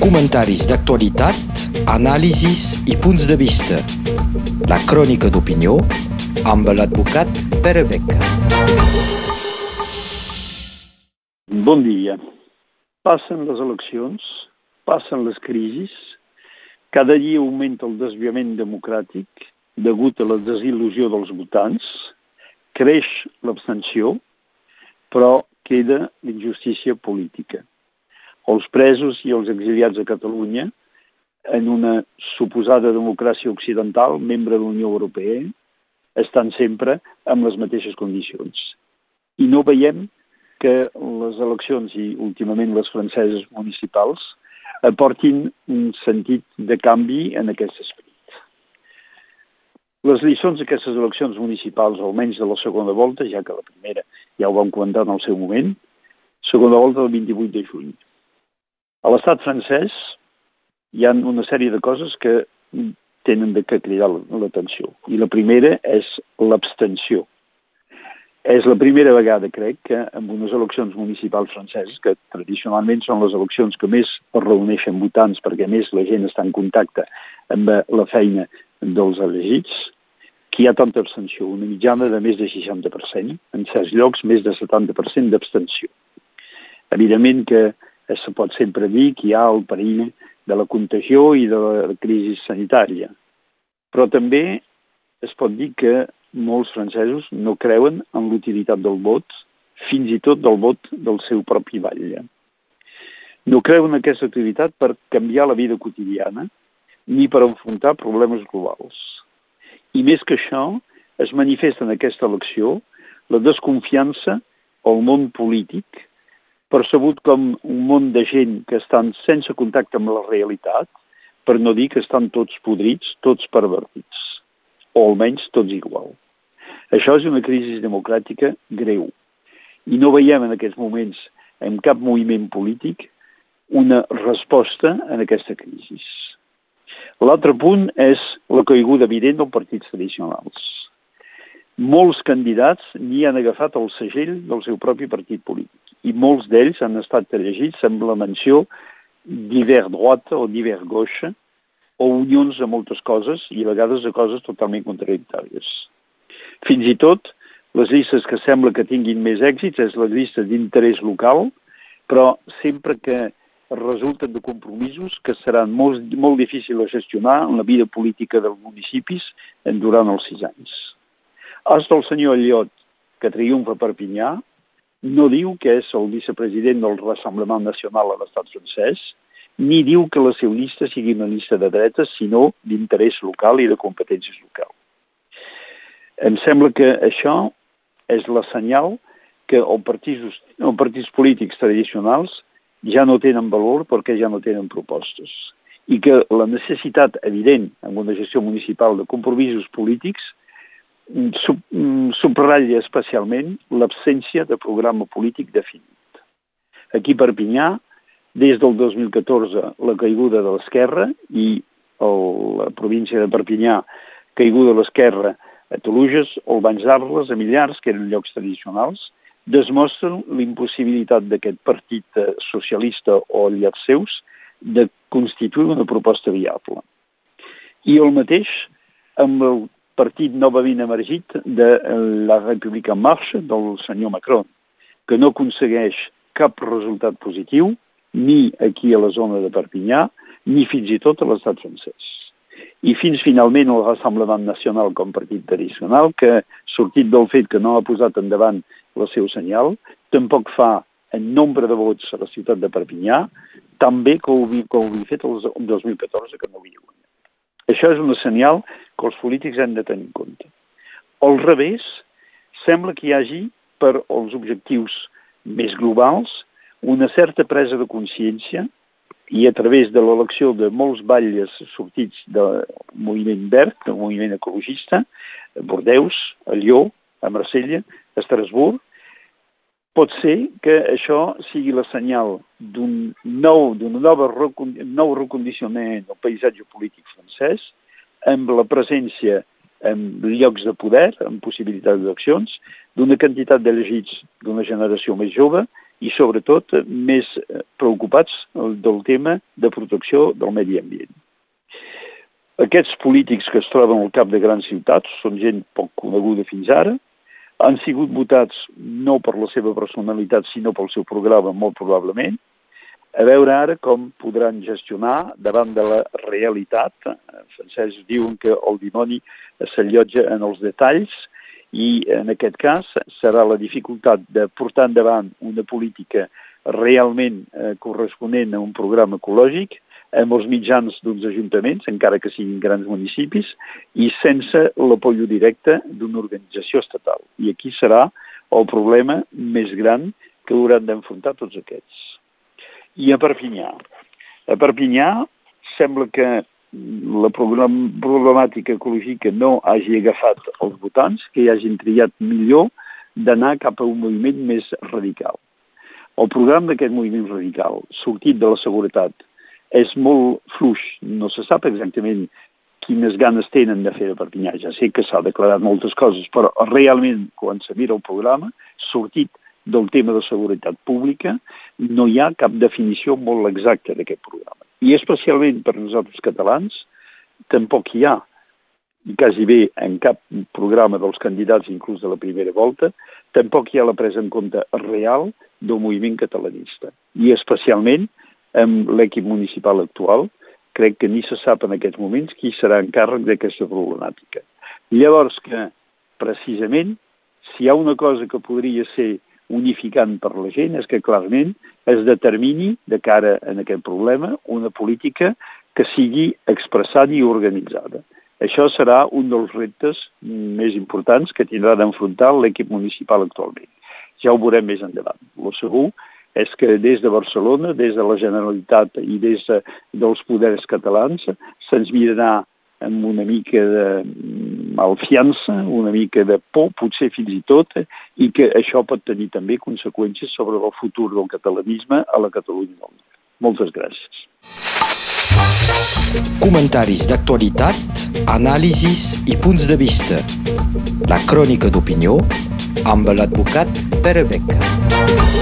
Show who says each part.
Speaker 1: comentaris d'actualitat, anàlisis i punts de vista. La crònica d'opinió amb l'advocat Pere Beca.
Speaker 2: Bon dia. Passen les eleccions, passen les crisis, cada dia augmenta el desviament democràtic degut a la desil·lusió dels votants, creix l'abstenció, però queda l'injustícia política els presos i els exiliats a Catalunya en una suposada democràcia occidental, membre de la Unió Europea, estan sempre amb les mateixes condicions. I no veiem que les eleccions i últimament les franceses municipals aportin un sentit de canvi en aquest esperit. Les lliçons d'aquestes eleccions municipals, almenys de la segona volta, ja que la primera ja ho vam comentar en el seu moment, segona volta del 28 de juny. A l'estat francès hi ha una sèrie de coses que tenen de que cridar l'atenció. I la primera és l'abstenció. És la primera vegada, crec, que en unes eleccions municipals franceses, que tradicionalment són les eleccions que més reuneixen votants perquè més la gent està en contacte amb la feina dels elegits, que hi ha tanta abstenció, una mitjana de més de 60%, en certs llocs més de 70% d'abstenció. Evidentment que se pot sempre dir que hi ha el perill de la contagió i de la crisi sanitària. Però també es pot dir que molts francesos no creuen en l'utilitat del vot, fins i tot del vot del seu propi batlle. No creuen en aquesta utilitat per canviar la vida quotidiana ni per enfrontar problemes globals. I més que això, es manifesta en aquesta elecció la desconfiança al món polític percebut com un món de gent que estan sense contacte amb la realitat, per no dir que estan tots podrits, tots pervertits, o almenys tots igual. Això és una crisi democràtica greu. I no veiem en aquests moments en cap moviment polític una resposta en aquesta crisi. L'altre punt és la caiguda evident dels partits tradicionals. Molts candidats ni han agafat el segell del seu propi partit polític i molts d'ells han estat elegits amb la menció d'hivern droite o d'hivern gauche o unions de moltes coses i a vegades de coses totalment contradictòries. Fins i tot, les llistes que sembla que tinguin més èxits és la llista d'interès local, però sempre que resulten de compromisos que seran molt, molt difícils de gestionar en la vida política dels municipis durant els sis anys. Hasta el senyor Llot, que triomfa per Perpinyà, no diu que és el vicepresident del Rassemblement Nacional a l'estat francès, ni diu que la seva llista sigui una llista de dretes, sinó d'interès local i de competències locals. Em sembla que això és la senyal que els partits, els partits polítics tradicionals ja no tenen valor perquè ja no tenen propostes i que la necessitat evident en una gestió municipal de compromisos polítics sub, mm, subratlla especialment l'absència de programa polític definit. Aquí a Perpinyà, des del 2014, la caiguda de l'esquerra i el, la província de Perpinyà, caiguda de l'esquerra a Toluges, o Banys d'Arles, a Millars, que eren llocs tradicionals, desmostren l'impossibilitat d'aquest partit eh, socialista o llars seus de constituir una proposta viable. I el mateix amb el partit novament emergit de la República en Marxa del senyor Macron, que no aconsegueix cap resultat positiu ni aquí a la zona de Perpinyà, ni fins i tot a l'estat francès. I fins finalment el Rassemblement Nacional com partit tradicional, que, sortit del fet que no ha posat endavant el seu senyal, tampoc fa en nombre de vots a la ciutat de Perpinyà, també que ho, que ho havia fet el 2014, que no havia. Això és un senyal que els polítics han de tenir en compte. Al revés, sembla que hi hagi, per als objectius més globals, una certa presa de consciència i a través de l'elecció de molts batlles sortits del moviment verd, del moviment ecologista, a Bordeus, a Lió, a Marsella, a Estrasburg, pot ser que això sigui la senyal d'un nou, d'un nou recondicionament del paisatge polític francès, amb la presència en llocs de poder, amb possibilitats d'accions, d'una quantitat d'elegits d'una generació més jove i sobretot més preocupats del tema de protecció del medi ambient. Aquests polítics que es troben al cap de grans ciutats són gent poc coneguda fins ara, han sigut votats no per la seva personalitat, sinó pel seu programa, molt probablement. A veure ara com podran gestionar davant de la realitat. Els francesos diuen que el dimoni s'allotja en els detalls i en aquest cas serà la dificultat de portar endavant una política realment eh, corresponent a un programa ecològic amb els mitjans d'uns ajuntaments, encara que siguin grans municipis, i sense l'apoyo directe d'una organització estatal. I aquí serà el problema més gran que hauran d'enfrontar tots aquests. I a Perpinyà. A Perpinyà sembla que la problemàtica ecològica no hagi agafat els votants, que hi hagin triat millor d'anar cap a un moviment més radical. El programa d'aquest moviment radical, sortit de la seguretat és molt fluix. No se sap exactament quines ganes tenen de fer de Perpinyà. Ja sé que s'ha declarat moltes coses, però realment, quan se mira el programa, sortit del tema de seguretat pública, no hi ha cap definició molt exacta d'aquest programa. I especialment per nosaltres catalans, tampoc hi ha, quasi bé en cap programa dels candidats, inclús de la primera volta, tampoc hi ha la presa en compte real del moviment catalanista. I especialment amb l'equip municipal actual, crec que ni se sap en aquests moments qui serà en càrrec d'aquesta problemàtica. Llavors que, precisament, si hi ha una cosa que podria ser unificant per la gent és que clarament es determini de cara a aquest problema una política que sigui expressada i organitzada. Això serà un dels reptes més importants que tindrà d'enfrontar l'equip municipal actualment. Ja ho veurem més endavant. Lo segur és que des de Barcelona, des de la Generalitat i des de, dels poders catalans se'ns mirarà amb una mica de malfiança, una mica de por, potser fins i tot, i que això pot tenir també conseqüències sobre el futur del catalanisme a la Catalunya del Nord. Moltes gràcies.
Speaker 1: Comentaris d'actualitat, anàlisis i punts de vista. La crònica d'opinió amb l'advocat Pere Beca.